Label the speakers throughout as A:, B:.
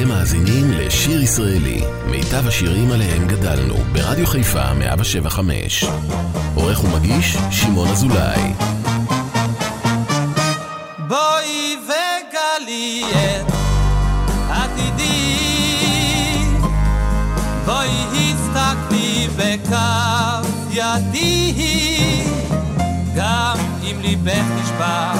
A: אתם מאזינים לשיר ישראלי, מיטב השירים עליהם גדלנו, ברדיו חיפה 175. עורך ומגיש, שמעון אזולאי.
B: בואי וגלי את עתידי, בואי הסתכלי בכף ידי, גם אם ליבך נשבר,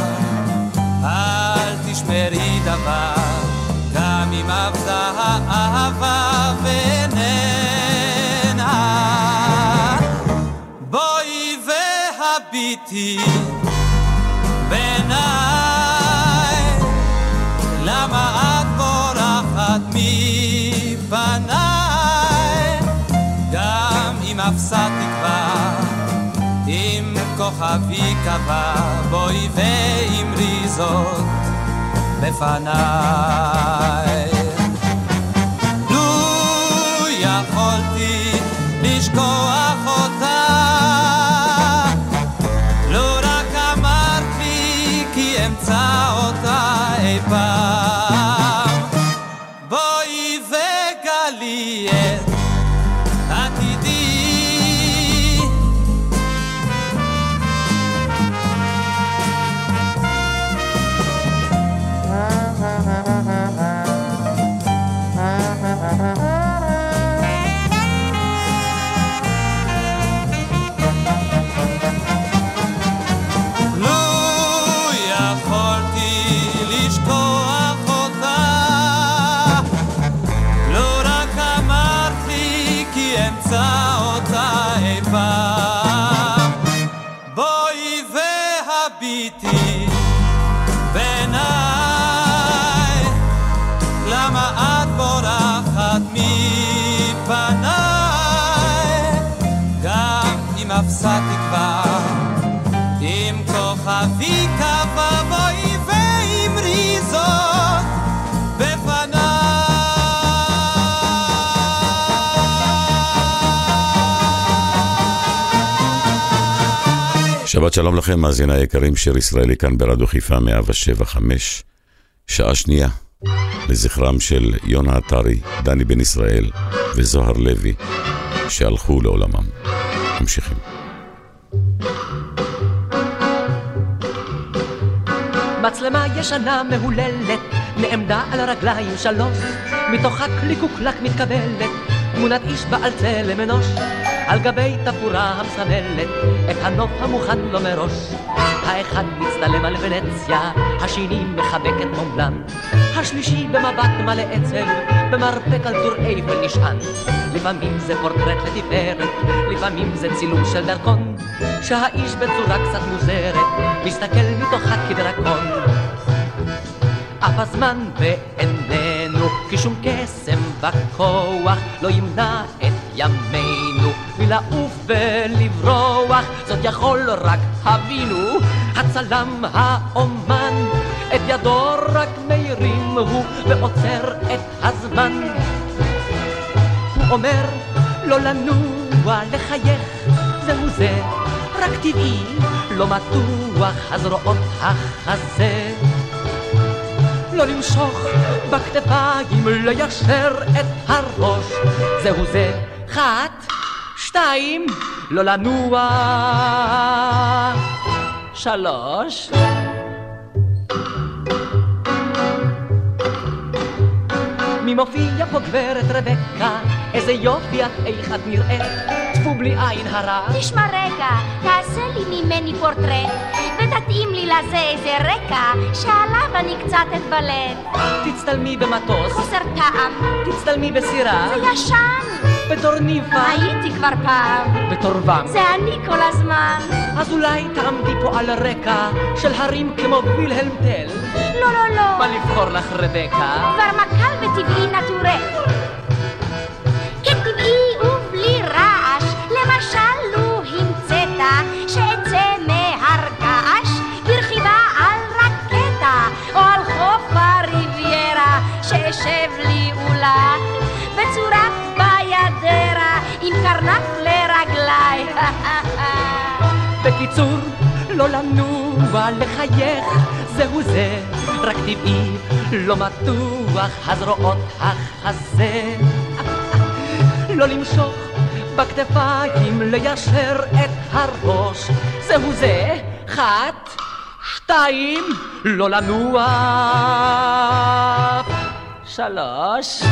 B: בעיניי למה את בורחת מפניי גם אם אפסה תקווה אם כוכבי קבע בואי ואמרי זאת בפניי. אפסה תקווה אם כוכבי קבע בואי ואמרי זאת בפניי
C: שבת שלום לכם, מאזיני היקרים, שיר ישראלי כאן ברדיו חיפה 175, שעה שנייה, לזכרם של יונה עטרי, דני בן ישראל וזוהר לוי, שהלכו לעולמם. ממשיכים.
D: מצלמה ישנה מהוללת, נעמדה על הרגליים שלוש, מתוכה קליקוקלק מתקבלת, תמונת איש בעל צלם אנוש, על גבי תפורה המסמלת, את הנוף המוכן לו מראש. האחד מצטלם על ונציה, השני מחבק את מומלן, השלישי במבט מלא עצב, במרפק על טור אייפל נשען. לפעמים זה פורטרט לתפארת, לפעמים זה צילום של דרכון, שהאיש בצורה קצת מוזרת, מסתכל מתוכה כדרקון. אף הזמן בעינינו, כי שום קסם בכוח לא ימנע את ימינו מלעוף ולברוח, זאת יכול רק אבינו, הצלם האומן, את ידו רק מרים הוא ועוצר את הזמן. הוא אומר לא לנוע, לחייך, זהו זה, רק טבעי, לא מתוח הזרועות החזה. לא למשוך בכתפיים, ליישר את הראש, זהו זה, אחת, שתיים, לא לנוע, שלוש. מי מופיע פה גברת רבקה? איזה יופי את, איך את נראית? טפו בלי עין הרע.
E: תשמע רגע, תעשה לי ממני פורטרט, ותתאים לי לזה איזה רקע, שעליו אני קצת אתבלט.
D: תצטלמי במטוס.
E: חוסר טעם.
D: תצטלמי בסירה.
E: זה ישן.
D: בתור ניפה.
E: הייתי כבר פעם.
D: בתור ואם.
E: זה אני כל הזמן.
D: אז אולי תעמדי פה על רקע של הרים כמו וילהלם טל?
E: לא, לא, לא.
D: מה לבחור לך רבקה?
E: כבר מקל וטבעי נטורל. קרנף לרגליי
D: בקיצור, לא לנוע לחייך, זהו זה, רק טבעי, לא מתוח הזרועות החזה. לא למשוך בכתפיים, ליישר את הראש, זהו זה, אחת, שתיים, לא לנוע. שלוש.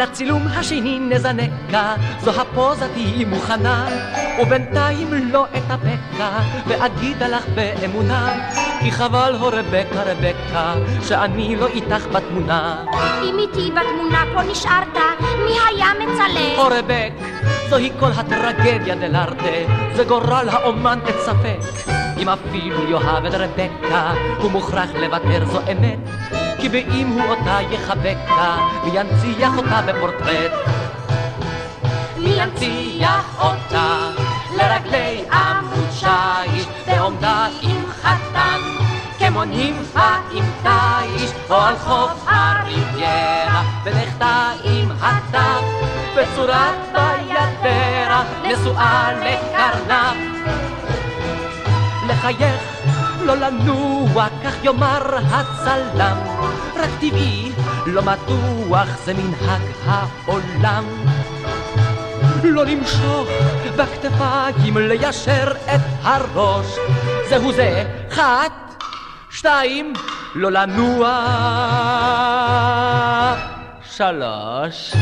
D: לצילום השני נזנקה, זו הפוזה תהיי מוכנה, ובינתיים לא אתאפקה, ואגידה לך באמונה, כי חבל הו רבקה רבקה, שאני לא איתך בתמונה.
E: אם איתי בתמונה פה נשארת, מי היה מצלם?
D: הו רבק, זוהי כל הטרגדיה דלארטה, זה גורל האומן את ספק. אם אפילו יאהב את רבקה, הוא מוכרח לוותר זו אמת. כי באם הוא אותה יחבקה, וינציח אותה בפורטרט. וינציח אותה לרגלי עמוד שיש, ועומדה עם חתן, כמו נימפה עם תיש, או על חוף הריביירה, ולכתה עם הטף, בצורת בידרה, נשואה לקרנף. לחייך לא לנוע, כך יאמר הצלם. רק טבעי, לא מתוח, זה מנהג העולם. לא למשוך בכתפיים, ליישר את הראש. זהו זה, אחת, שתיים, לא לנוע. שלוש.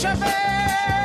A: chevet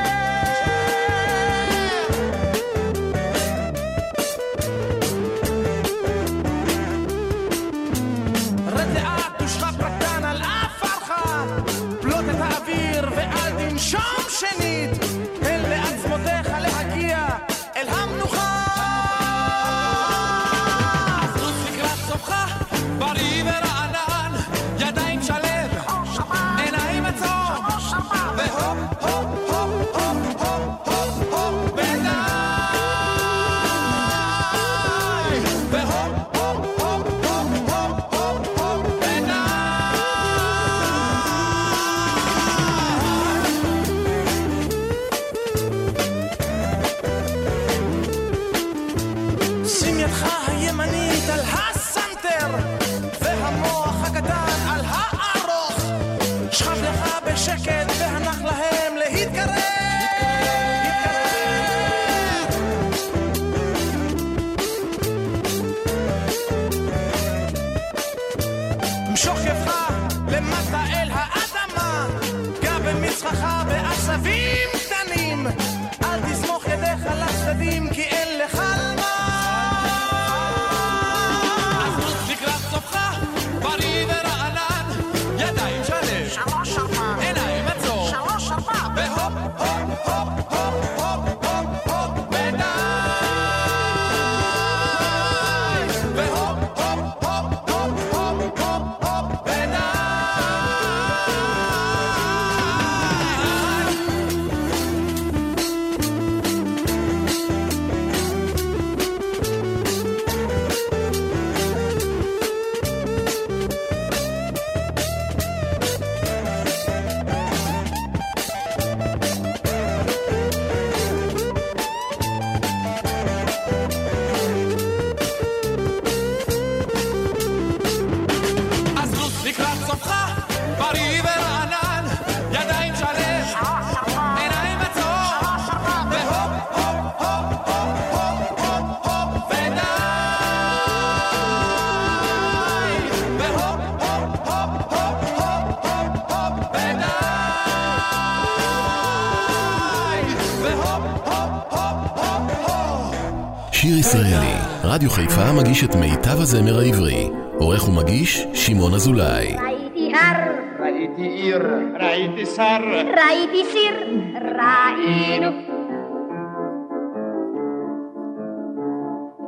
A: רדיו חיפה מגיש את מיטב הזמר העברי. עורך ומגיש, שמעון אזולאי.
E: ראיתי הר,
F: ראיתי עיר, ראיתי שר,
E: ראיתי סיר, ראינו.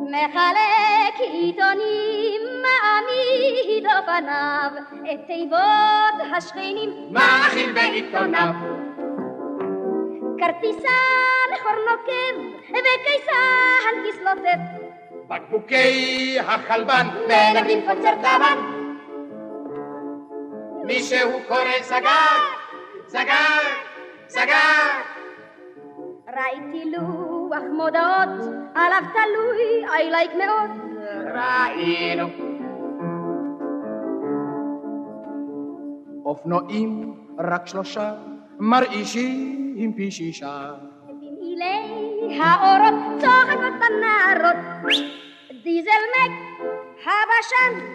E: מחלק עיתונים מעמיד לו פניו את תיבות השכנים
F: מאכיל בעיתוניו
E: כרטיסן חור נוקב וקיסן כסלוטף
F: בקבוקי החלבן.
E: מלמדים קונצרט לבן
F: מישהו קורא זגג, זגג, זגג.
E: ראיתי לוח מודעות עליו תלוי I like מאוד.
F: ראינו. אופנועים רק שלושה מרעישים פי שישה.
E: במעילי האורות צוחקות הנערות דיזל מק הבשן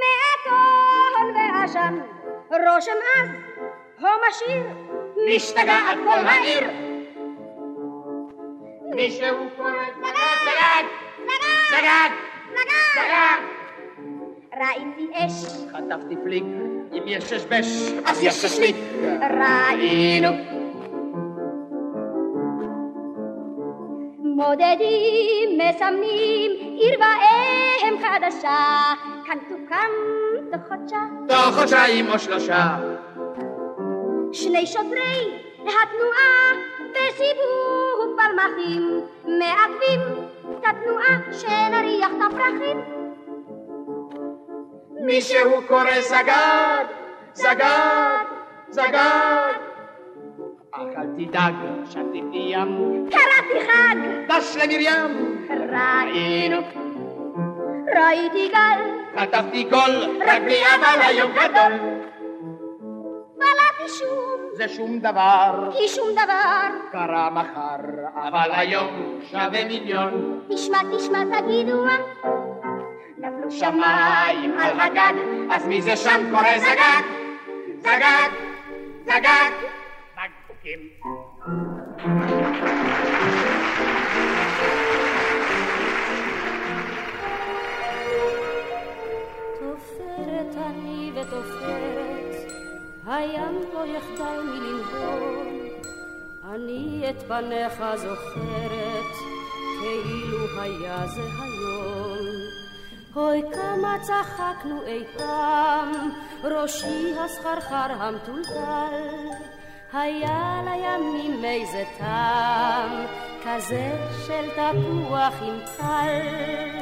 E: מאתון ועשן רושם עז הו משאיר
F: משתגעת כל העיר. מישהו קורא זגג, זגג, זגג,
E: ראיתי אש.
F: חטפתי פליק, אם יש ששבש, אז יש ששליק
E: ראינו מודדים, מסמנים, עיר ואם חדשה, כאן תוקם תוך חודשה.
F: תוך חודשיים או שלושה
E: שני שוטרי התנועה בסיבוב פלמחים מעכבים את התנועה שנריח את הפרחים.
F: מישהו קורא זגג, זגג, זגג אך אל תדאג, שתיתי ים,
E: קראתי חג,
F: דש למרים
E: ראינו, ראיתי גל,
F: חטפתי גול, רק בלי אבל היום גדול
E: בלעתי שום,
F: זה שום דבר
E: כי שום דבר.
F: קרה מחר, אבל היום שווה מיליון
E: תשמע, תשמע, תגידו מה.
F: נפלו שמיים על הגג, אז מי זה שם קורא זגג? זגג, זגג, בקבוקים.
G: תופרת אני ותופרת, הים לא יחדל מלנבון. אני את פניך זוכרת, כאילו היה זה היום. אוי כמה צחקנו אי פעם, ראשי הסחרחר המטולטל. היה לימים איזה טעם, כזה של תפוח עם טל.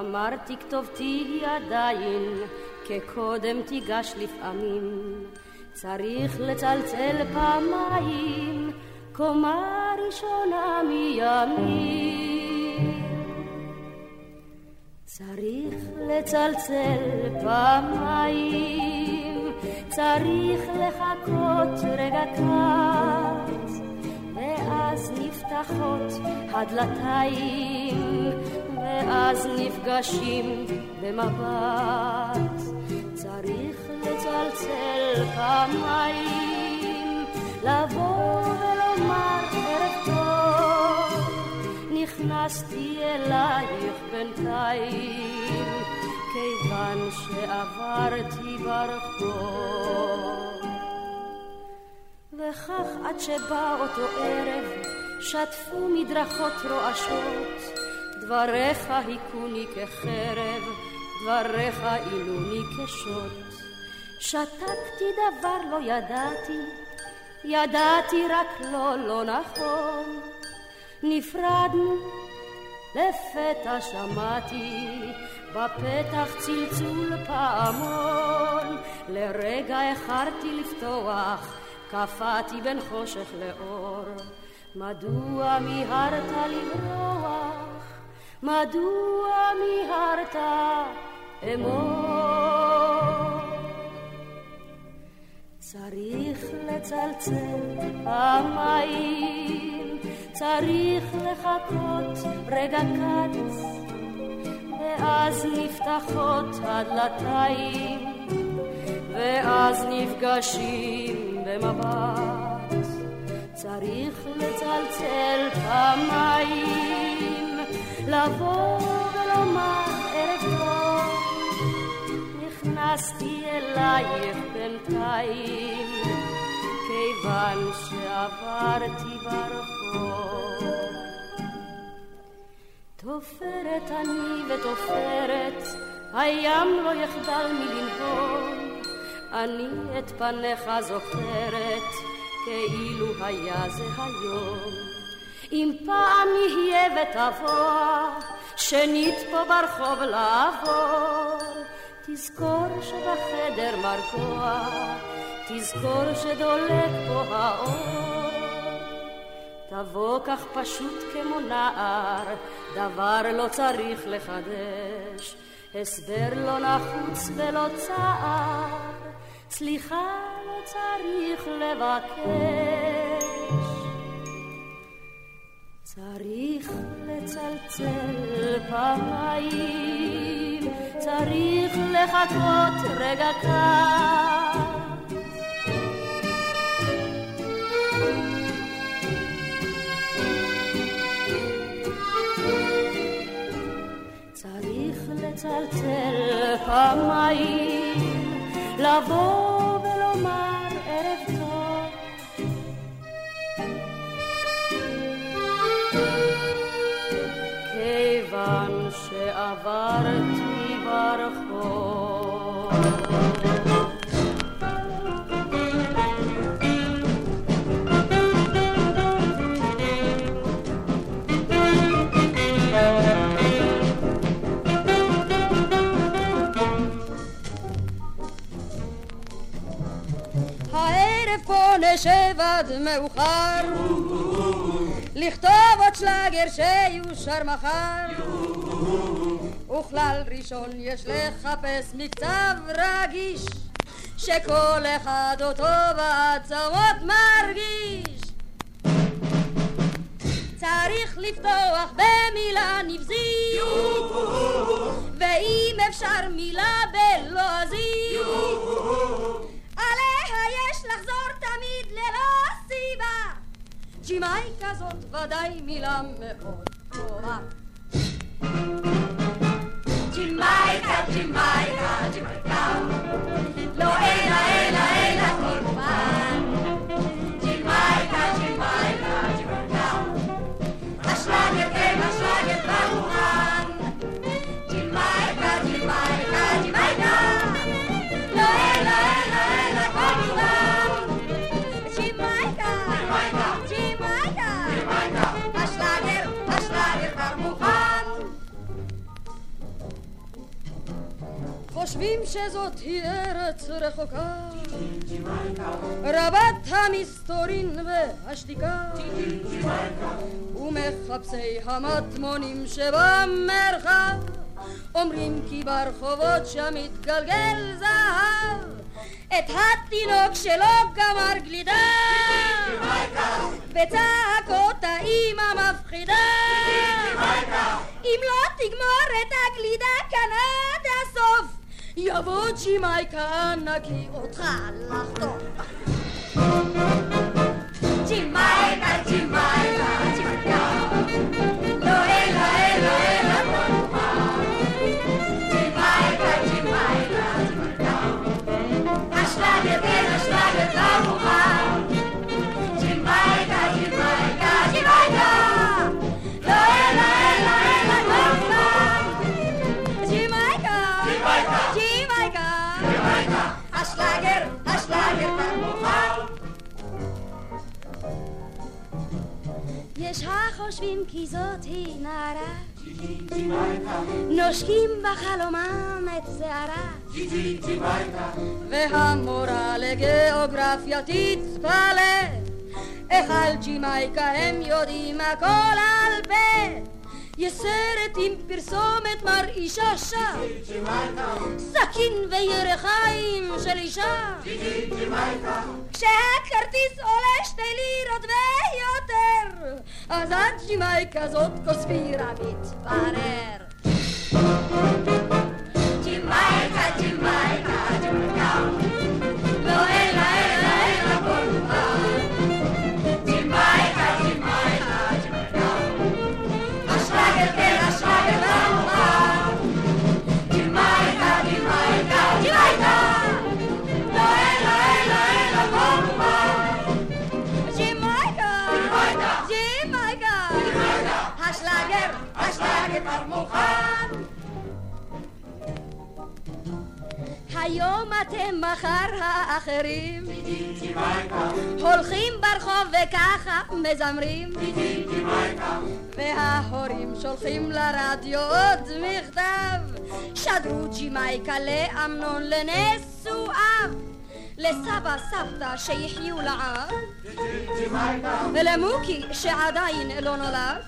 G: אמרתי כתובתי עדיין, כקודם תיגש לפעמים. צריך לצלצל פעמיים, קומה ראשונה מימין. צריך לצלצל פעמיים, צריך לחכות רגע קט, ואז נפתחות הדלתיים, ואז נפגשים במבט. צריך לצלצל פעמיים, לבוא ולומר ערב טוב. נכנסתי אלייך בינתיים, כיוון שעברתי ברחוב. וכך עד שבא אותו ערב, שטפו מדרכות רועשות, דבריך היכוני כחרב, דבריך עינוני כשוט. שתקתי דבר לא ידעתי, ידעתי רק לא לא נכון. נפרדנו, לפתע שמעתי בפתח צלצול פעמון. לרגע איחרתי לפתוח, קפאתי בין חושך לאור. מדוע מיהרת לברוח? מדוע מיהרת אמור? צריך לצלצל פעמיים, צריך לחכות רגע קט, ואז נפתחות הדלתיים, ואז נפגשים במבט. צריך לצלצל פעמיים, לבוא ולומר ערב טוב. נכנסתי אלייך בינתיים, כיוון שעברתי ברחוב.
H: תופרת אני ותופרת, הים לא יחדל מלנהוג, אני את פניך זוכרת, כאילו היה זה היום. אם פעם יהיה ותבוא, שנית פה ברחוב לעבור, תזכור שבחדר מרגוע, תזכור שדולק פה האור. תבוא כך פשוט כמו נער, דבר לא צריך לחדש, הסבר לא נחוץ ולא צער, סליחה לא צריך לבקש. צריך לצלצל פעמיים, צריך לחכות רגע קר. פעמיים, לבוא נשב עד מאוחר. לכתוב עוד שלאגר שיושר מחר. וכלל ראשון יש לחפש מקצב רגיש שכל אחד אותו בעצמות מרגיש. צריך לפתוח במילה נבזית ואם אפשר מילה בלועזית ג'ימייקה זאת ודאי מילה מאוד טובה ג'ימייקה, ג'ימייקה, ג'ימייקה כבר מוכן. חושבים שזאת היא ארץ רחוקה. רבת המסתורין והשתיקה. ומחפשי המטמונים שבמרחב. אומרים כי ברחובות שם מתגלגל זהב. את התינוק שלו גמר גלידה בצעקות האימא מפחידה! אם לא תגמור את הגלידה כאן עד הסוף יבוא ג'ימייקה נקי אותך לחטוף. ג'ימייקה, ג'ימייקה, ג'ימייקה יש החושבים כי זאת היא נערה נושקים בחלומם את שערה והמורה לגיאוגרפיה תתפלא איך על ג'ימייקה הם יודעים הכל על פה יש סרט עם פרסומת מרעישה שם סכין וירחיים של אישה. כשהכרטיס עולה שתי לירות ויותר אז הג'ימייקה זאת כוספירה מתברר. ג'ימייקה, ג'ימייקה, אתם מחר האחרים. הולכים ברחוב וככה מזמרים. וההורים שולחים לרדיו עוד מכתב. שדרו ג'ימייקה לאמנון לנשואיו לסבא סבתא שיחיו לעד. ולמוקי שעדיין לא נולד.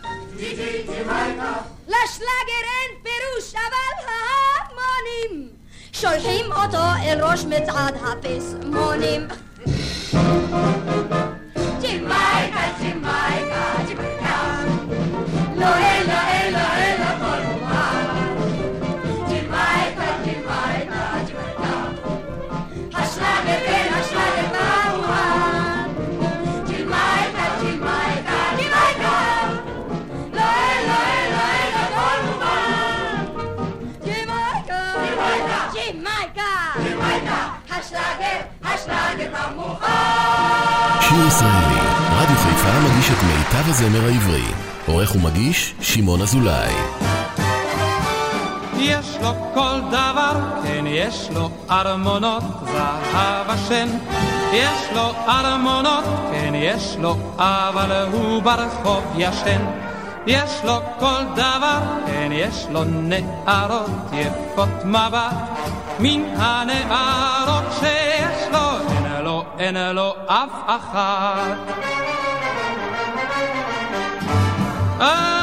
H: לשלאגר אין פירוש אבל ההמונים שולחים אותו אל ראש מצעד הפסמונים
A: שיר ישראלי, רדיו חיפה מגיש את מיטב הזמר העברי. עורך ומגיש, שמעון אזולאי.
B: יש לו כל דבר, כן יש לו ארמונות זהב השן. יש לו ארמונות, כן יש לו, אבל הוא ברחוב ישן. יש לו כל דבר, כן יש לו נערות יפות מבט. מן הנערות אין לו, אף אחת. אה,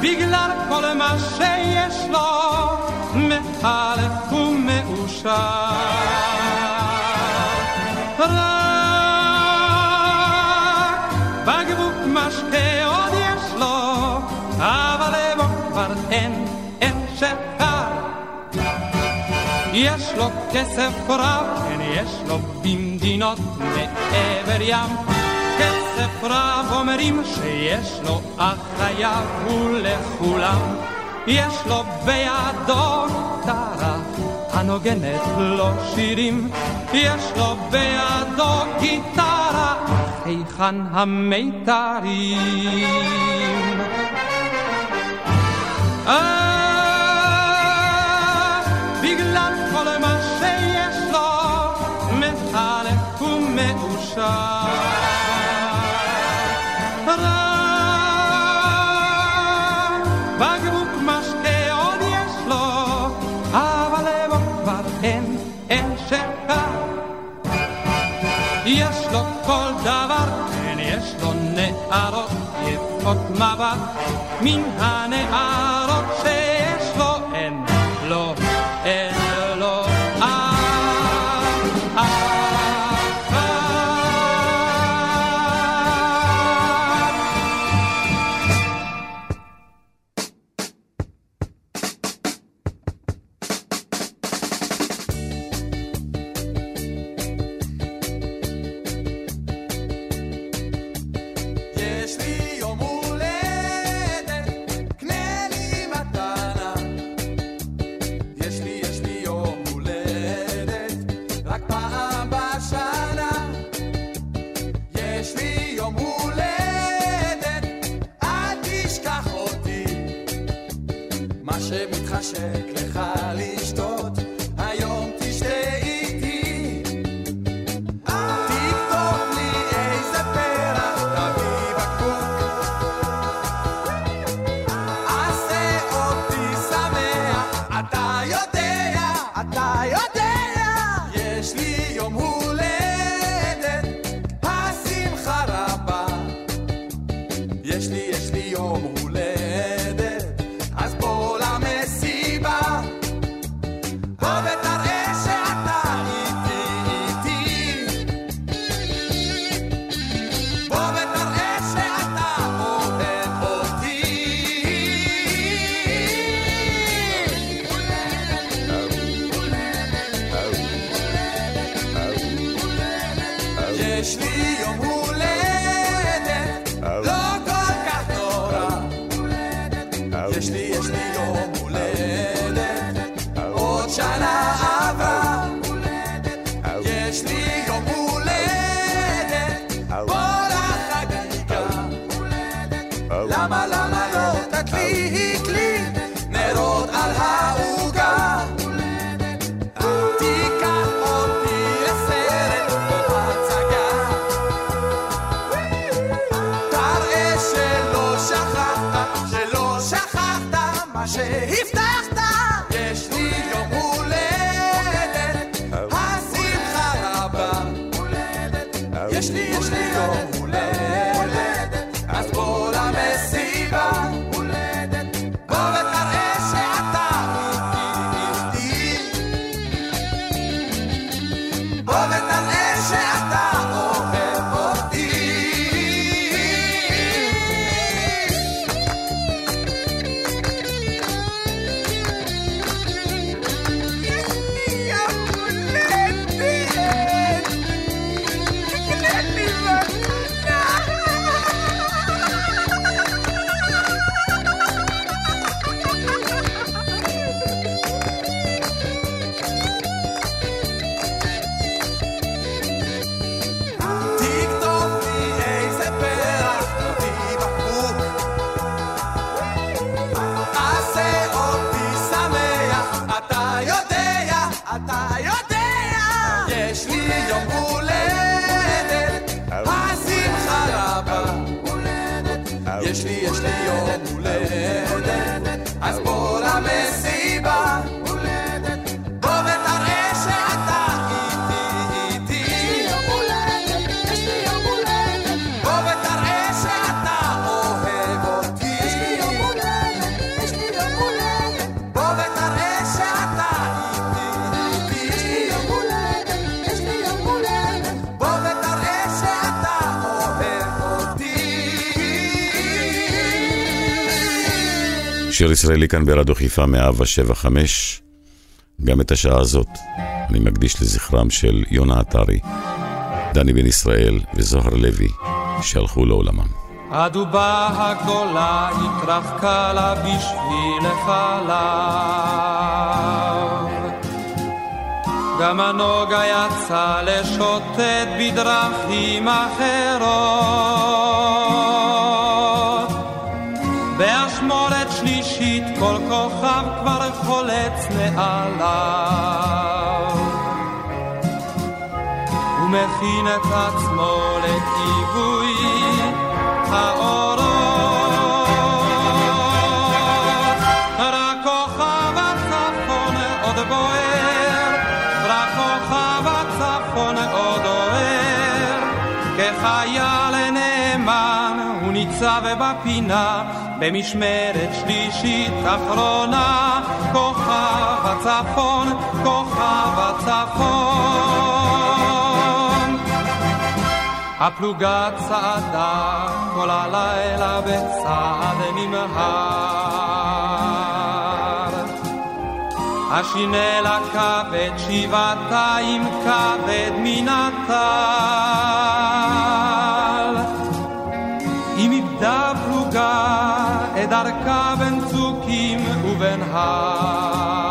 B: בגלל כל מה שיש לו, מחלף ומאושר. יש לו כסף רב, כן יש לו במדינות מעבר ים. כסף רב אומרים שיש לו, אך חייב הוא לכולם. יש לו בידו גיטרה הנוגנת לו שירים. יש לו בידו גיטרה, אך היכן המיתרים? בקבוק משקה עוד יש לו, אבל בו כבר אין, אין שחר. יש לו כל דבר, כן יש לו נערות יפות מבט, מן הנערות
C: ישראלי כאן ברדיו חיפה 175. גם את השעה הזאת אני מקדיש לזכרם של יונה עטרי, דני בן ישראל וזוהר לוי, שהלכו לעולמם.
B: הדובה הגדולה התרחקה לה בשביל חלב. גם הנוגה יצא לשוטט בדרכים אחרות. כל כוכב כבר חולץ מעליו. ומכין את עצמו לכיבוי האורות. רק כוכב הצפון עוד בוער, רק כוכב הצפון עוד אוהר. כחייל נאמן הוא ניצב בפינה במשמרת שלישית אחרונה. כוכב הצפון, כוכב הצפון. הפלוגה צעדה כל הלילה בצעד נמהר. השינלה כבד שבעתיים כבד מן הטל. את דרכה בין צוקים ובין הר.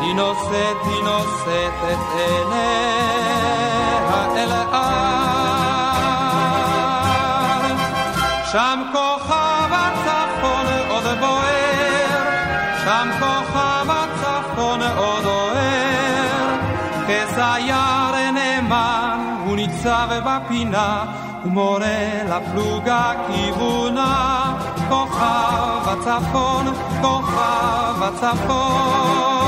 B: היא נושאת, היא נושאת את עיניה אל ההר. שם כוכב הצפון עוד בוער, שם כוכב הצפון עוד אוהר. כסייר נאמן הוא ניצב בפינה, ומורה לפלוגה כיוונה. כוכב הצפון, כוכב הצפון.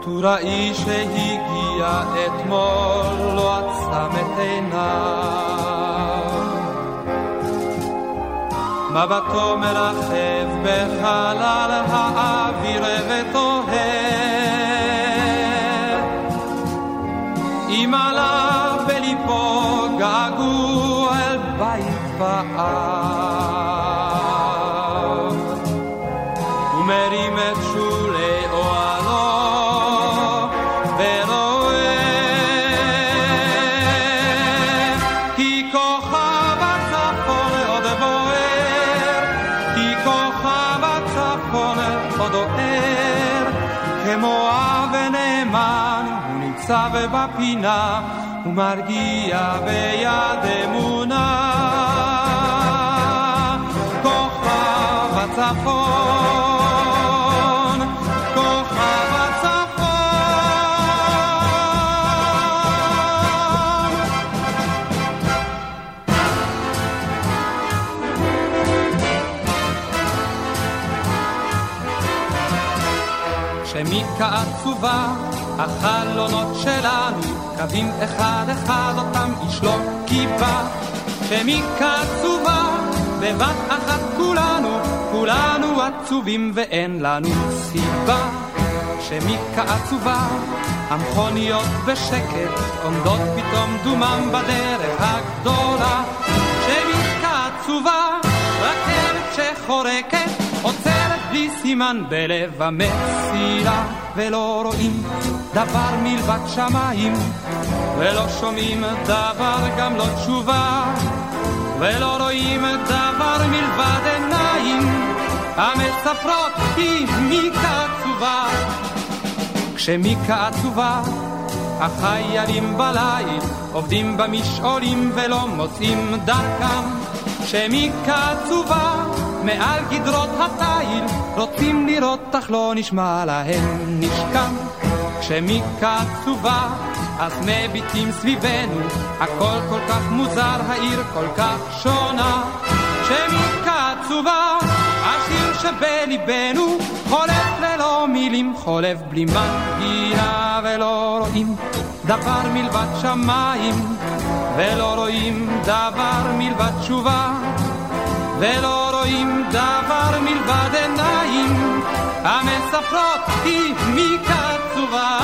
B: טוראי שהגיע אתמול לא עצם את עיניו. מבטו מרחב בחלל האוויר ותוהה. מרגיע ביד אמונה כוכב הצפון כוכב הצפון שמיקה עצובה החלונות שלנו קווים אחד אחד אותם איש לא קיבה. שמיקה עצובה, בבת אחת כולנו, כולנו עצובים ואין לנו סיבה. שמיקה עצובה, המכוניות בשקט, עומדות פתאום דומם בדרך הגדולה. שמיקה עצובה, רכבת שחורקת, עוצרת בלי סימן בלב המסילה, ולא רואים דבר מלבד שמיים, ולא שומעים דבר גם לא תשובה, ולא רואים דבר מלבד עיניים, המספרות היא מיקה עצובה. כשמיקה עצובה, החיילים בליל עובדים במשעולים ולא מוצאים דרכם. כשמיקה עצובה, מעל גדרות התיל, רוצים לראות אך לא נשמע להם נשכם. כשמיקה עצובה, אז מביטים סביבנו, הכל כל כך מוזר, העיר כל כך שונה. כשמיקה עצובה, השיר שבליבנו, חולף ללא מילים, חולף בלי מנגינה, ולא רואים דבר מלבד שמיים, ולא רואים דבר מלבד תשובה, ולא רואים דבר מלבד עיניים, המספרות היא מיקה עצובה.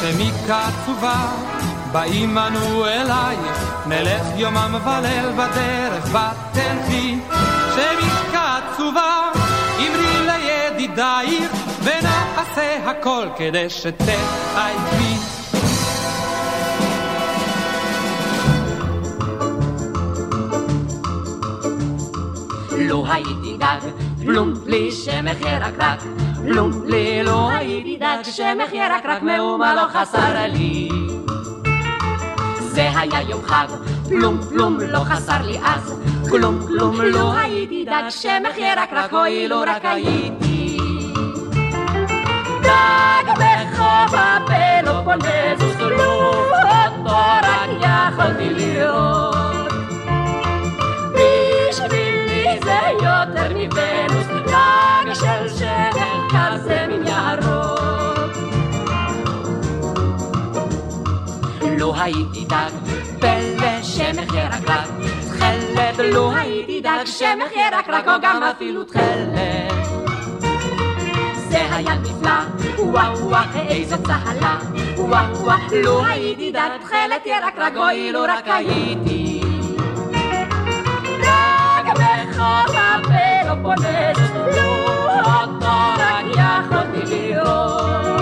B: שמיקה עצובה, באים אנו אלייך, נלך יומם וליל בדרך ותלכי. שמיקה עצובה, אמרי לידידייך, ונעשה הכל כדי שתחייכי.
D: לו הייתי דג, פלום בלי שמח ירקרק, פלום בלי לו הייתי דג, שמח ירקרק מאומה לא חסר לי. זה היה יום חג, פלום פלום לא חסר לי אז, כלום כלום לא הייתי דג, שמח ירקרק, אוי לו רק הייתי. דג בחוף הפלופונזוס, לו אותו רק יכולתי לראות. בשבילי זה יותר מוונוס, דג של שמן כזה מן יערות. לו הייתי דג, פלא שמח ירקרק, תכלת, לו הייתי דג, שמח ירקרק, או גם אפילו תכלת. זה היה נפלא, וואו וואו, איזו צהלה, וואו וואו, לו הייתי דג, תכלת ירקרק, אוי לו רק הייתי. דג בחור הפלופונזוס, לו אותו רק יכולתי לראות.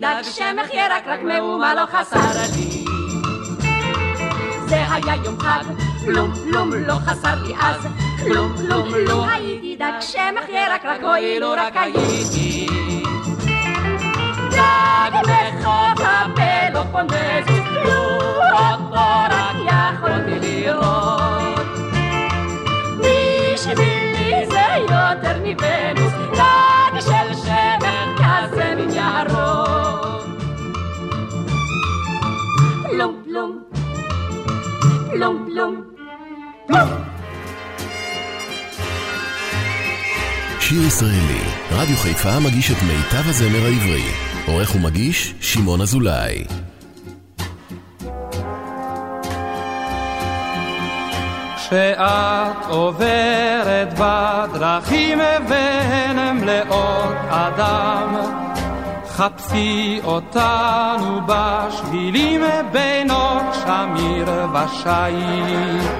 D: לו הייתי דג, שמח ירקרק מאומה לא חסר לי. זה היה יום חג, פלום פלום לא חסר לי אז, כלום כלום לא הייתי דג, שמח ירקרק, אוי לו רק הייתי. דג בחוף הפלופונזוס, לו אותו רק יכולתי לראות. בשבילי זה יותר מוונוס, דג של שמן כזה מן יערות. פלום פלום, פלום.
A: שיר ישראלי, רדיו חיפה מגיש את מיטב הזמר העברי. עורך ומגיש, שמעון אזולאי.
B: כשאת עוברת בדרכים והן מלאות אדם, חפשי אותנו בשבילים בינות שמיר ושיט.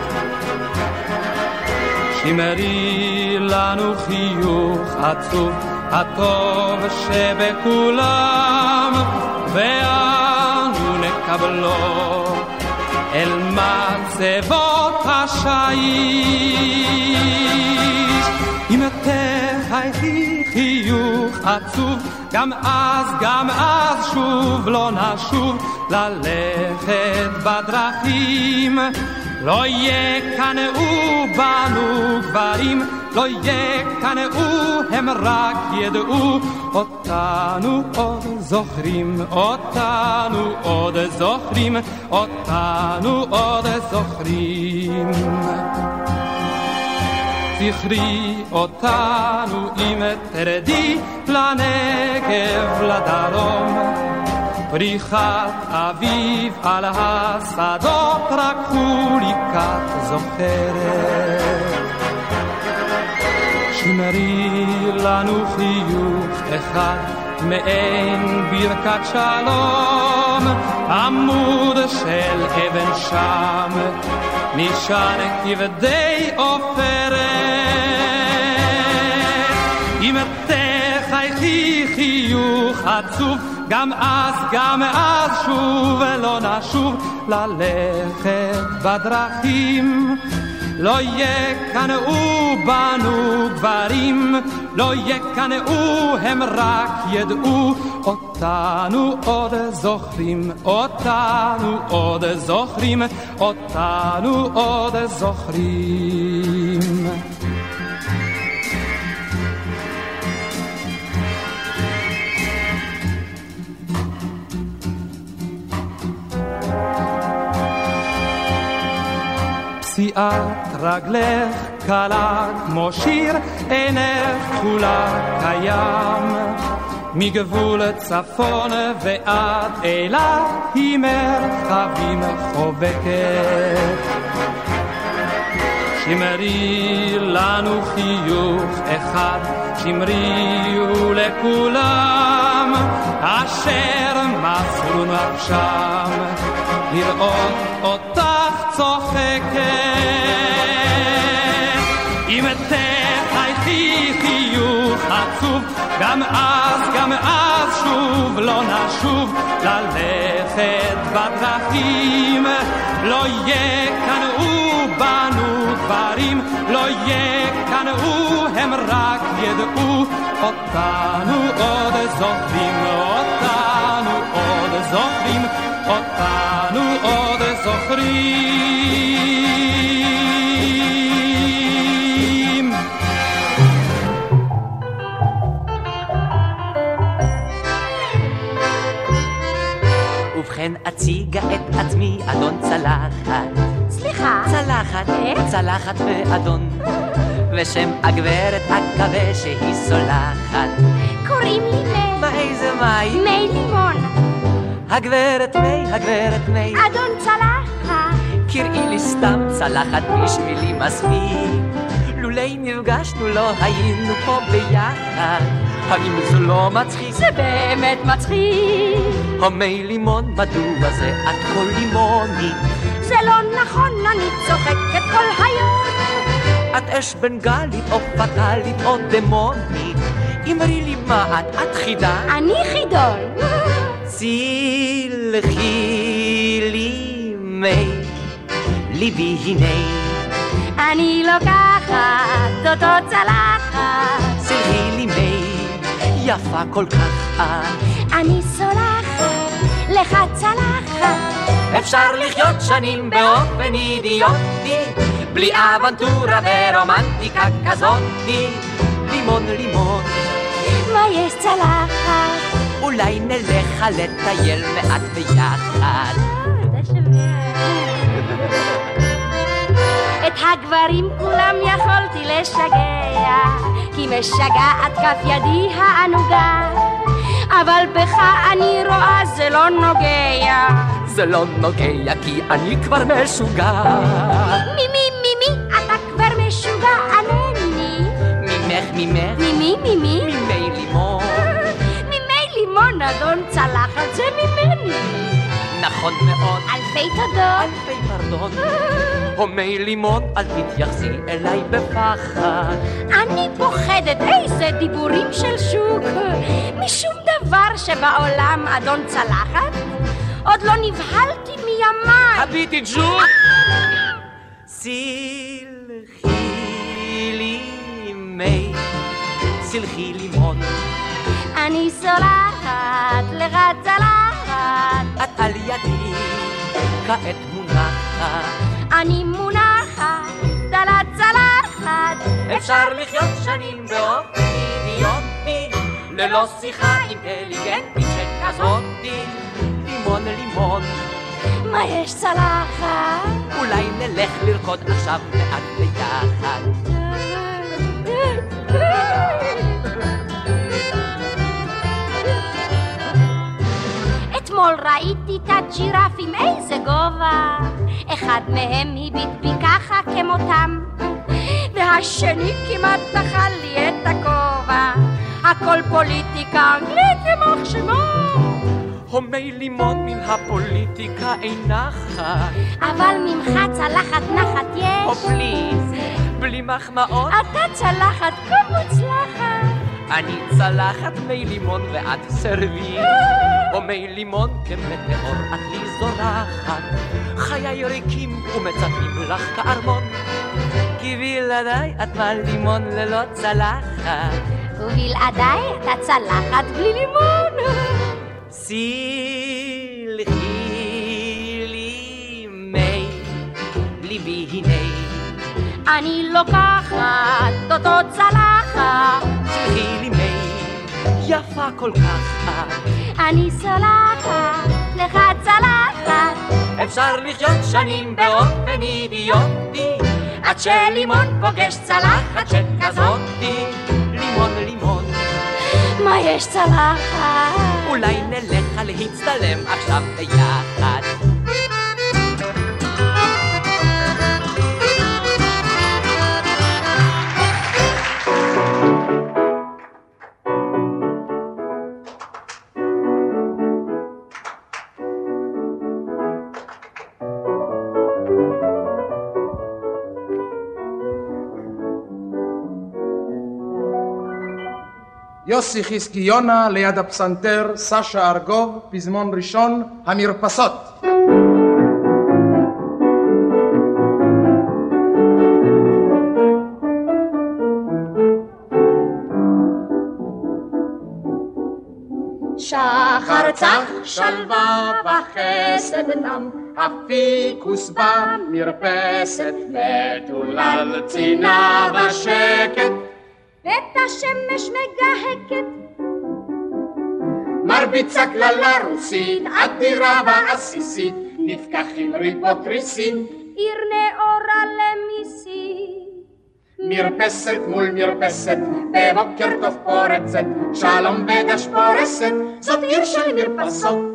B: שמרי לנו חיוך עצוב, הטוב שבכולם, ואנו נקבלו אל מצבות השיש. אם תחייכי חיוך עצוב, גם אז, גם אז שוב לא נשוב ללכת בדרכים. לא יקנאו בנו גברים, לא יקנאו, הם רק ידעו אותנו עוד זוכרים, אותנו עוד זוכרים, אותנו עוד זוכרים. זכרי אותנו אם תרדי לנגב לדרום. פריחת אביב על השדות רק חוליקת זוכרת. שמרי לנו חיוך אחד מעין ברכת שלום, עמוד של אבן שם, נשען כבדי עופרת. אם תחייכי חיוך עצוב, גם אז, גם אז שוב לא נשוב ללכת בדרכים. לא יקנאו בנו גברים, לא יקנאו, הם רק ידעו אותנו עוד זוכרים, אותנו עוד זוכרים, אותנו עוד זוכרים. פסיעת רגלך קלה כמו שיר, עינך כחולה קיים. מגבול צפון ועד אילת היא מרחבים חובקת. שמרי לנו חיוך אחד, שמרי לכולם, אשר מסרו נפשם, לראות אותך צוחקת. אם תחייכי חיוך עצוב, גם אז, גם אז שוב לא נשוב ללכת בדרכים. לא יקנאו בנו דברים, לא יקנאו, הם רק ידעו אותנו עוד זוכרים, אותנו עוד זוכרים, אותנו עוד זוכרים.
D: ובכן אציגה את עצמי אדון צלחת.
E: סליחה,
D: צלחת,
E: אה?
D: צלחת ואדון. ושם הגברת אקווה שהיא סולחת.
E: קוראים לי מי,
D: מה איזה מי?
E: מי לימון,
D: הגברת מי, הגברת מי.
E: אדון צלחת,
D: קראי לי סתם צלחת בשבילי מספיק. לולי נפגשנו לא היינו פה ביחד האם זה לא מצחיק?
E: זה באמת מצחיק.
D: המי לימון מדוע זה את כל לימונית
E: זה לא נכון, אני צוחקת כל היום.
D: את אש בנגלית או פטאלית או דמונית אמרי לי מה את, את חידה?
E: אני חידון.
D: צילחי לי מי ליבי הנה
E: אני לוקחת אותו צלחת.
D: צילחי לי מי יפה כל כך. את
E: אני סולחת לך צלחת.
D: אפשר לחיות שנים באופן אידיוטי בלי אבנטורה ורומנטיקה כזאתי. לימון לימון.
E: מה יש צלחת?
D: אולי נלך לטייל מעט ביחד
E: את הגברים כולם יכולתי לשגע, כי משגעת כף ידי הענוגה. אבל בך אני רואה זה לא נוגע.
D: זה לא נוגע כי אני כבר משוגע.
E: מי מי מי מי אתה כבר משוגע ענני.
D: ממך, ממך,
E: ממי מי מי?
D: ממי לימון.
E: ממי לימון אדון צלחת זה ממני.
D: נכון מאוד.
E: אלפי תודות.
D: אלפי פרדון. הומי לימון, אל תתייחסי אליי בפחד.
E: אני פוחדת איזה דיבורים של שוק. משום דבר שבעולם אדון צלחת. עוד לא נבהלתי מימיי.
D: הביטי ג'וק! סלחי לי מי, סלחי לימון.
E: אני סולחת לך צלחת.
D: את על ידי כעת מונחת.
E: אני מונחת על הצלחת.
D: אפשר לחיות שנים באופן אידיוטי, ללא שיחה אינטליגנטית שכזאתי. לימון לימון,
E: מה יש צלחת?
D: אולי נלך לרקוד עכשיו מעט ביחד.
E: אתמול ראיתי את הג'ירפים, איזה גובה. אחד מהם הביט בי ככה כמותם, והשני כמעט אכל לי את הכובע. הכל פוליטיקה אנגלית יימח שמו.
D: הומי לימון מן הפוליטיקה אינה חי.
E: אבל ממך צלחת נחת
D: או
E: יש.
D: פליז, בלי מחמאות,
E: אתה צלחת כה מוצלחת.
D: אני צלחת מי לימון ואת סרוויס. או מי לימון כמטאור את לי זורחת. חיי ריקים ומצפים לך כארמון. כי בלעדיי את מה לימון ללא צלחת.
E: ובלעדיי אתה צלחת בלי לימון.
D: סלחי לי מי ליבי הנה.
E: אני לוקחת אותו צלחת.
D: סלחי לי מי יפה כל כך את.
E: אני סולחת לך צלחת.
D: אפשר לחיות שנים באופן אידיוטי עד שלימון פוגש צלחת שכזאתי לימון לימון
E: מה יש צלחת?
D: אולי נלך להצטלם עכשיו ביחד
I: יוסי חזקי יונה ליד הפסנתר, סשה ארגוב, פזמון ראשון, המרפסות.
F: שחר צח שלווה וחסד נם, הפיקוס במרפסת, מטולל צינה בשקט,
E: ואת השמש מגהקת.
F: מרביצה קללה רוסית, אדירה ועסיסית, נפקח עם ריבות ריסים,
E: עיר נאורה למיסים.
F: מרפסת מול מרפסת, בבוקר טוב פורצת, שלום ודש פורסת, זאת עיר של מרפסות.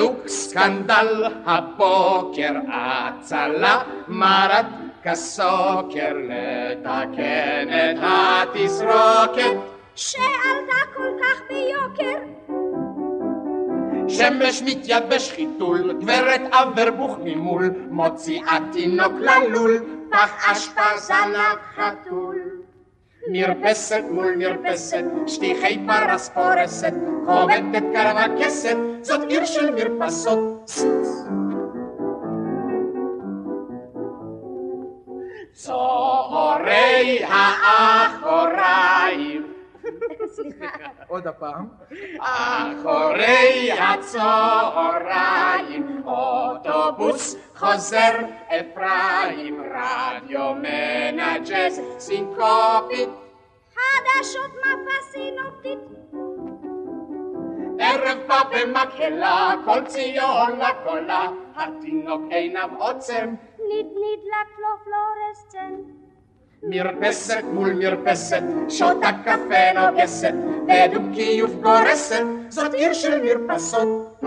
F: בחלוק סקנדל הבוקר הצלה מרד כסוקר לתקן את התסרוקת
E: שעלתה כל כך ביוקר.
F: שמש מתייבש חיתול, גברת אברבוך ממול, מוציאה תינוק ללול, פח אשפה זנב חתול. מרפסת מול מרפסת, שטיחי פרס פורסת, חובטת כר וכסת, זאת עיר של מרפסות. צהרי האחוריים
I: עוד הפעם.
F: אחורי הצהריים, אוטובוס חוזר אפרים, רדיו מנג'ס סינקופית,
E: חדשות מפה סינופטית.
F: ערב בא במקהלה, כל ציון לקולה, התינוק עיניו עוצם,
E: נדנד לקלו פלורסצנט.
F: מרפסת מול מרפסת, שותה קפה נוגסת, בדו-קיוף גורסת, זאת עיר של מרפסות.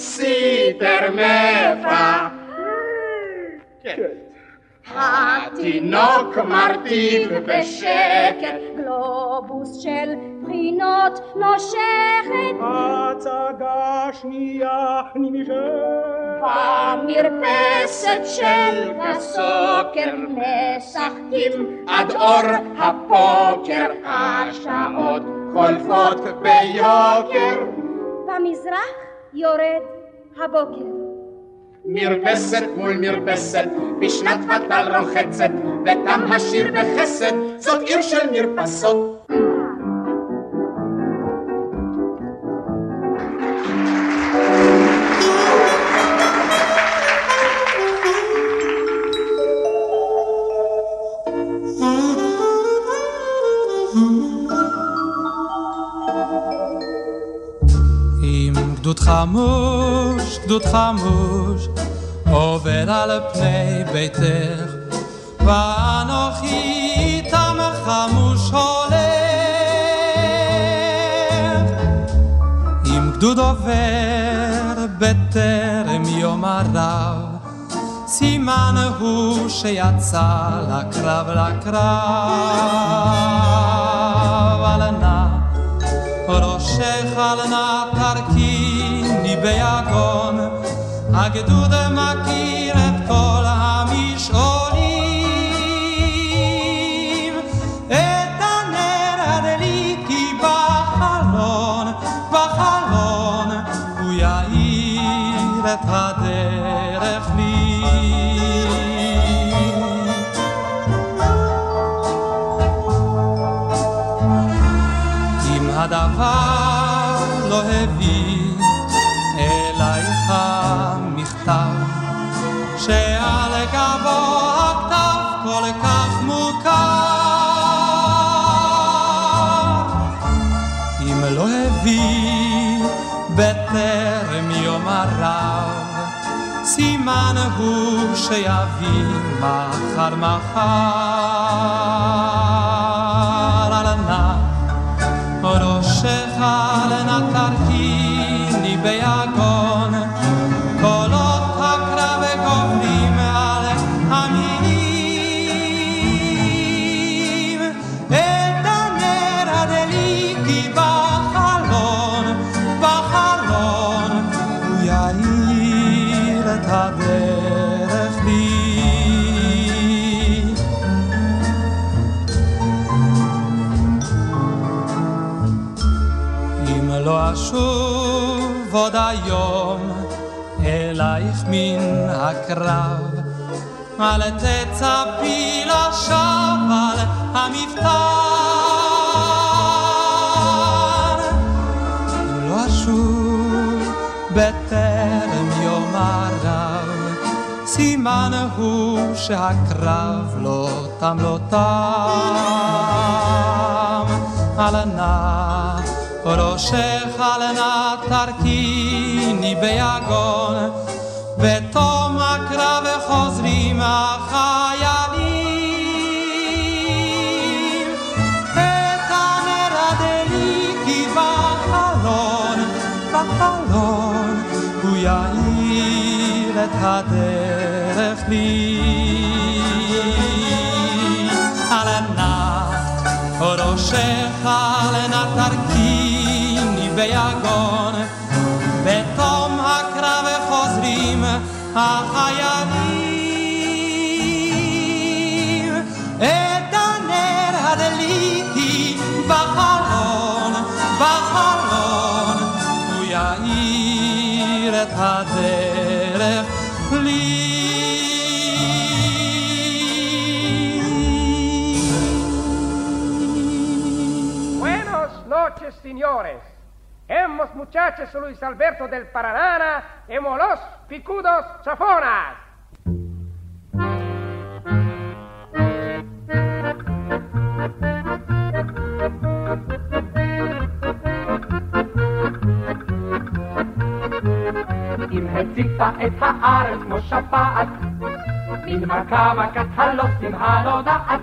F: בייביסיטר מפח. כן. התינוק מרטיב בשקט,
E: גלובוס של בחינות נושכת.
J: הצגה שנייה נמשכת.
E: במרפסת של הסוקר משחקים
F: עד אור הפוקר, השעות חולפות ביוקר.
E: במזרח יורד הבוקר.
F: מרפסת מול מרפסת, בשנת ותל רוחצת, ותם השיר בחסד, זאת עיר של מרפסות.
B: חמוש, גדוד חמוש, עובר על פני ביתך, ואנוכי איתם חמוש הולך. אם גדוד עובר בטרם יום הרב, סימן הוא שיצא לקרב לקרב, על נא ראשך על נא תרכיני ביגון, הגדוד מכיר סימן הוא שיביא מחר מחר. על נא ראשך לנתרכיני מן הקרב, אל תצפי לשווא על המבטר. לא אשוב בטרם יום הרב, סימן הוא שהקרב לא תם לא תם. על נא ראשך על נא תרכיני ביגון, חוזרים החיילים. את הנר הדליקי בחלון, בחלון, הוא יאיר את הדרך לי. על נא ראשך לנא תרכיני ביגון, בתום הקרב חוזרים החיילים.
J: noches, señores. Hemos muchachos Luis Alberto del Paranana, hemos los picudos chafonas.
K: הציפה את הארץ כמו שפעת. מן מכה מכת הלוסים הנודעת.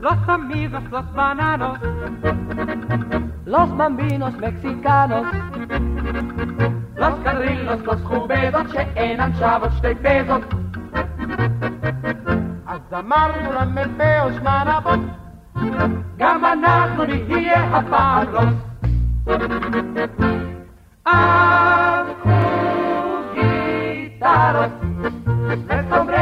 L: Los amigos, los bananos,
D: Los bambinos mexicanos,
K: los קרילוס, los חובדות שאינן שוות שתי פזות.
I: אז אמרנו למ"פ זמן אבות,
K: גם אנחנו נהיה הפעם רוס. אז קחו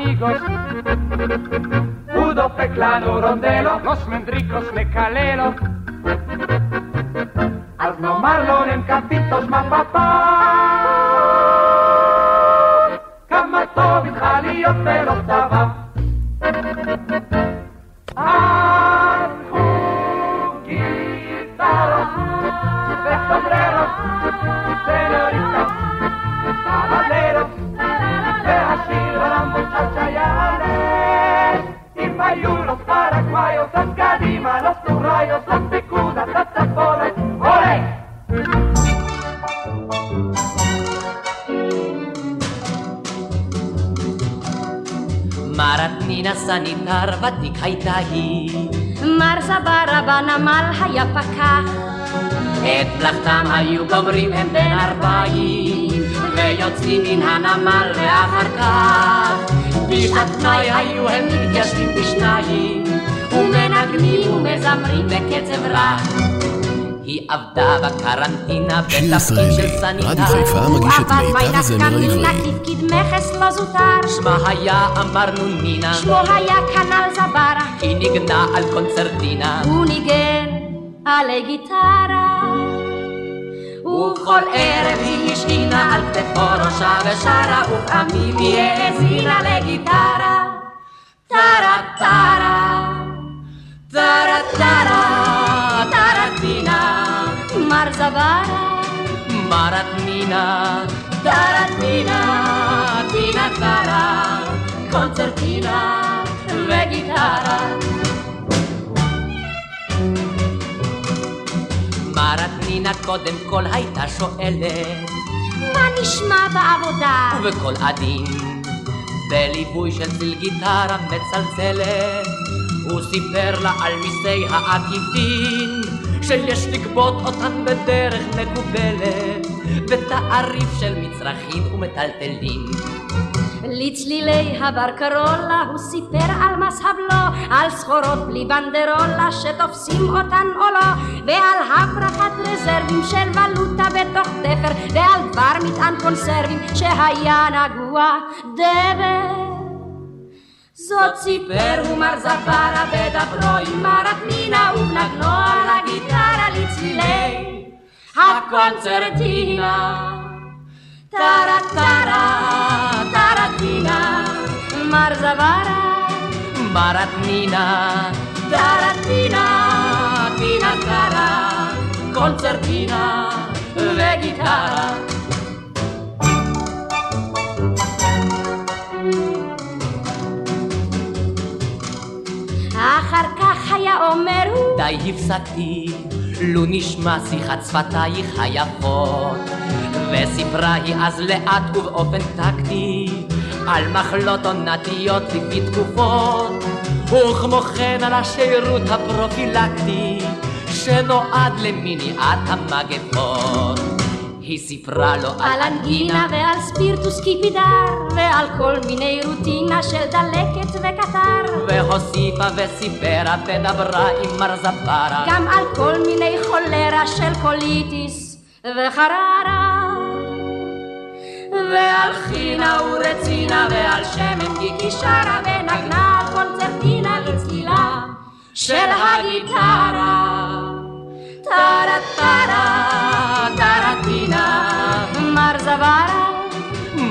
K: amigos. Pudo, peclano, rondelo, los
L: mendricos
D: me סניטר ותיק הייתה היא.
H: מר זברה בנמל היה פקח,
D: את מלאכתם היו גומרים הם בין ערביים, ויוצאים מן הנמל ואחר כך. בשעת פנאי היו הם מתיישבים בשניים, ומנגנים ומזמרים בקצב רך. היא עבדה בקרנטינה בתפקיד של סניטר.
M: רדיו חיפה מגיש את מיטב הזמר העברי.
H: תפקיד מכס לא זוטר,
D: שמה היה אמרנו נינה,
H: שמו היה כנ"ל זברה,
D: היא ניגנה על קונצרטינה.
H: הוא ניגן עלי גיטרה.
D: ובכל ערב היא השעינה על כתפו ראשה ושרה, ופעמים היא האזינה לגיטרה. טרה טרה, טרה טרה,
H: זברה,
D: מרתנינה, טרטינה, טינה טרה, קונצרטינה וגיטרה. מרתנינה קודם כל הייתה שואלת
H: מה נשמע בעבודה?
D: ובקול עדין, בליווי של צליל גיטרה מצלצלת, הוא סיפר לה על מיסי העקיפין, שיש לגבות אותן בדרך מקובלת, בתעריף של מצרכים ומטלטלים.
H: לצלילי הברקרולה הוא סיפר על מס הבלו, על סחורות בלי בנדרולה שתופסים אותן או לא, ועל הברחת רזרבים של ולוטה בתוך תפר, ועל דבר מטען קונסרבים שהיה נגוע דבר. זאת סיפר הוא מר זברה בדברו עם מרת נינה ובנגנו על הגיטרה לצלילי הקונצרטינה. טרה טרה טרטינה מר זברה
D: מרתנינה,
H: טרטינה
D: טינה טרה, קונצרטינה וגיטרה.
H: אחר כך היה אומר
D: די הפסקתי, לו נשמע שיחת שפתייך היפות. וסיפרה היא אז לאט ובאופן טקטי, על מחלות עונתיות לפי תקופות, וכמו כן על השירות הפרופילקטי, שנועד למניעת המגפות. היא סיפרה לו
N: על אנגינה ועל ספירטוס קיפידר ועל כל מיני רוטינה של דלקת וקטר
D: והוסיפה וסיפרה ודברה עם מר זברה
N: גם על כל מיני חולרה של קוליטיס וחררה
D: ועל חינה ורצינה ועל שמן גיקי שרה ונגנה קונצרטינה לצלילה של הגיטרה טרה טרה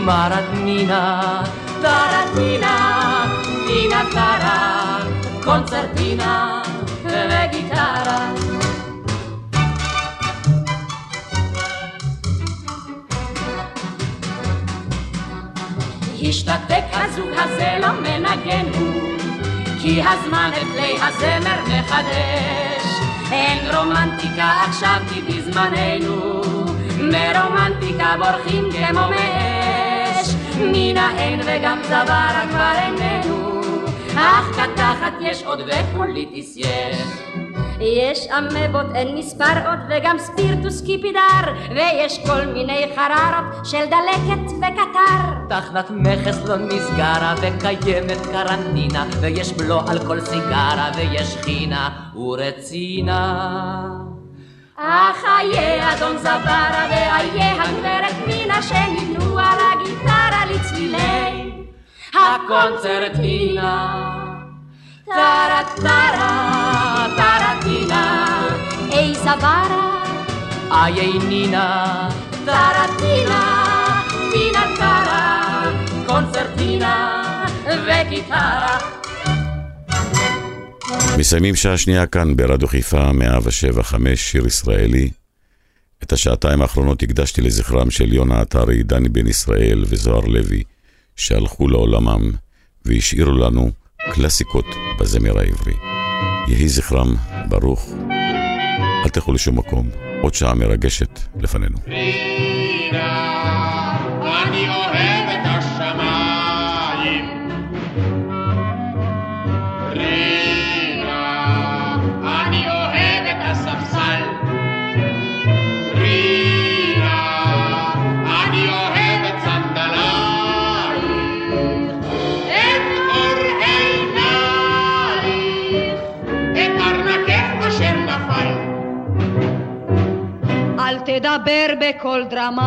D: מרדמינה טרטינה טינה טרה קונצרטינה וגיטרה השתתק הזוג הזה לא מנגן הוא כי הזמן את כלי הזמר מחדש אין רומנטיקה עכשיו כי בזמננו מרומנטיקה בורחים כמו מאש מן האין וגם צווארה כבר איננו. אך קתחת יש עוד ופוליטיס יש
N: יש אמבות אין מספר עוד וגם ספירטוס קיפידר. ויש כל מיני חררות של דלקת וקטר.
D: תחנת מכס לא נסגרה וקיימת קרנטינה ויש בלו על כל סיגרה ויש חינה ורצינה. אך איה אדון זברה ואיה הגברת מינה שניתנו על הגיטרה לצלילי הקונצרטינה טרה טרה טרטינה
N: אי זברה
D: איי נינה טרטינה טינה טרה קונצרטינה וגיטרה
C: מסיימים שעה שנייה כאן ברדיו חיפה 175 שיר ישראלי. את השעתיים האחרונות הקדשתי לזכרם של יונה עטרי, דני בן ישראל וזוהר לוי, שהלכו לעולמם והשאירו לנו קלאסיקות בזמר העברי. יהי זכרם ברוך. אל תלכו לשום מקום, עוד שעה מרגשת לפנינו.
O: רינה, אני אוהב את
H: תדבר בקול דרמטי,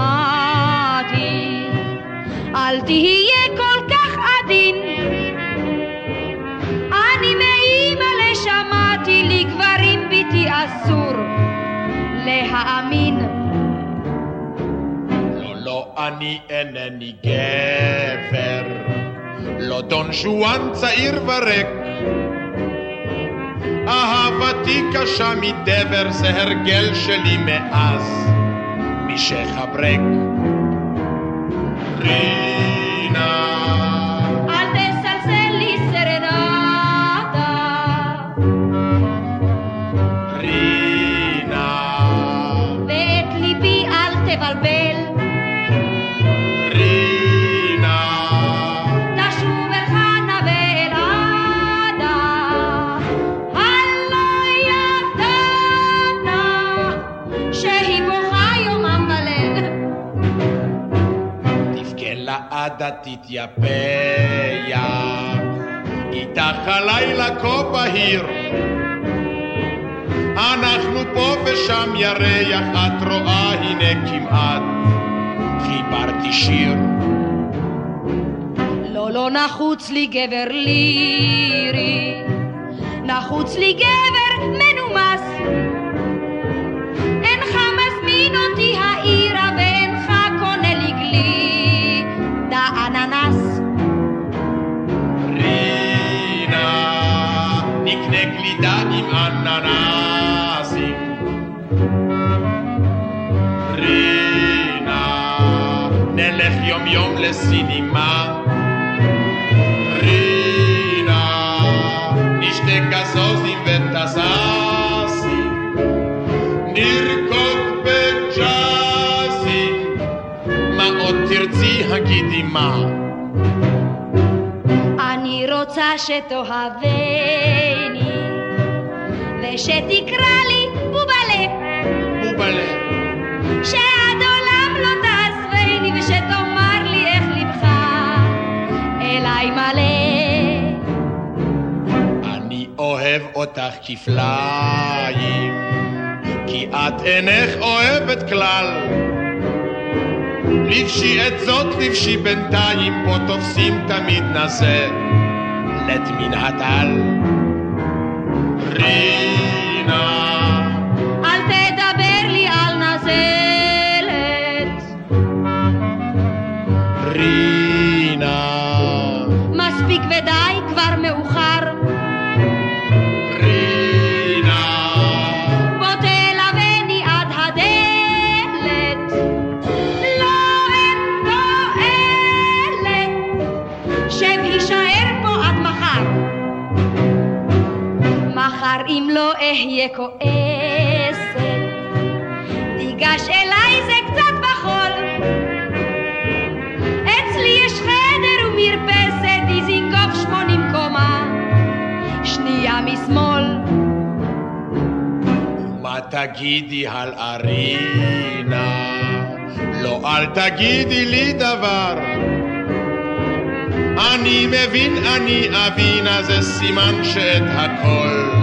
H: אל תהיה כל כך עדין. אני מאימא לשמעתי לי גברים ביתי אסור להאמין.
O: לא, לא, אני אינני גבר, לא דון שואן צעיר וריק. אהבתי קשה מדבר, זה הרגל שלי מאז, משחברק. רינה, לעדה תתייפח, איתך הלילה כה בהיר. אנחנו פה ושם ירח, את רואה הנה כמעט חיברתי שיר.
H: לא, לא נחוץ לי גבר לירי, נחוץ לי גבר ananasi
O: רינה נלך יום יום לסינימה רינה נשתה גזוזים וטזסים נרקוד בג'אסים מה עוד תרצי הגידי מה
H: אני רוצה שתאהבני ושתקרא לי בובלה.
O: בובלה.
H: שעד עולם לא תעזבני, ושתאמר לי איך לבך אליי מלא.
O: אני אוהב אותך כפליים, כי את אינך אוהבת כלל. לבשי את זאת, לבשי בינתיים, פה תופסים תמיד נזה, לית מן הטל.
H: אל אהיה כועסת, תיגש אליי זה קצת בחול. אצלי יש חדר ומרפסת, דיזינגוף שמונים קומה, שנייה משמאל.
O: מה תגידי על ארינה? לא, אל תגידי לי דבר. אני מבין, אני אבינה, זה סימן שאת הכל.